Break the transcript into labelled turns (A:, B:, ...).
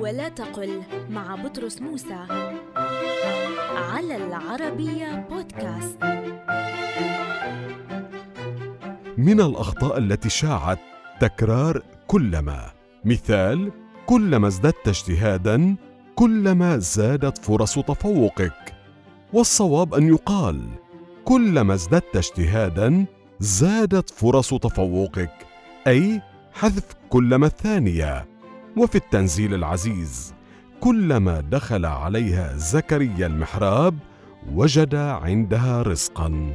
A: ولا تقل مع بطرس موسى على العربية بودكاست.
B: من الأخطاء التي شاعت تكرار كلما. مثال كلما ازددت اجتهادا كلما زادت فرص تفوقك. والصواب أن يقال كلما ازددت اجتهادا زادت فرص تفوقك. أي حذف كلما الثانية. وفي التنزيل العزيز كلما دخل عليها زكريا المحراب وجد عندها رزقا.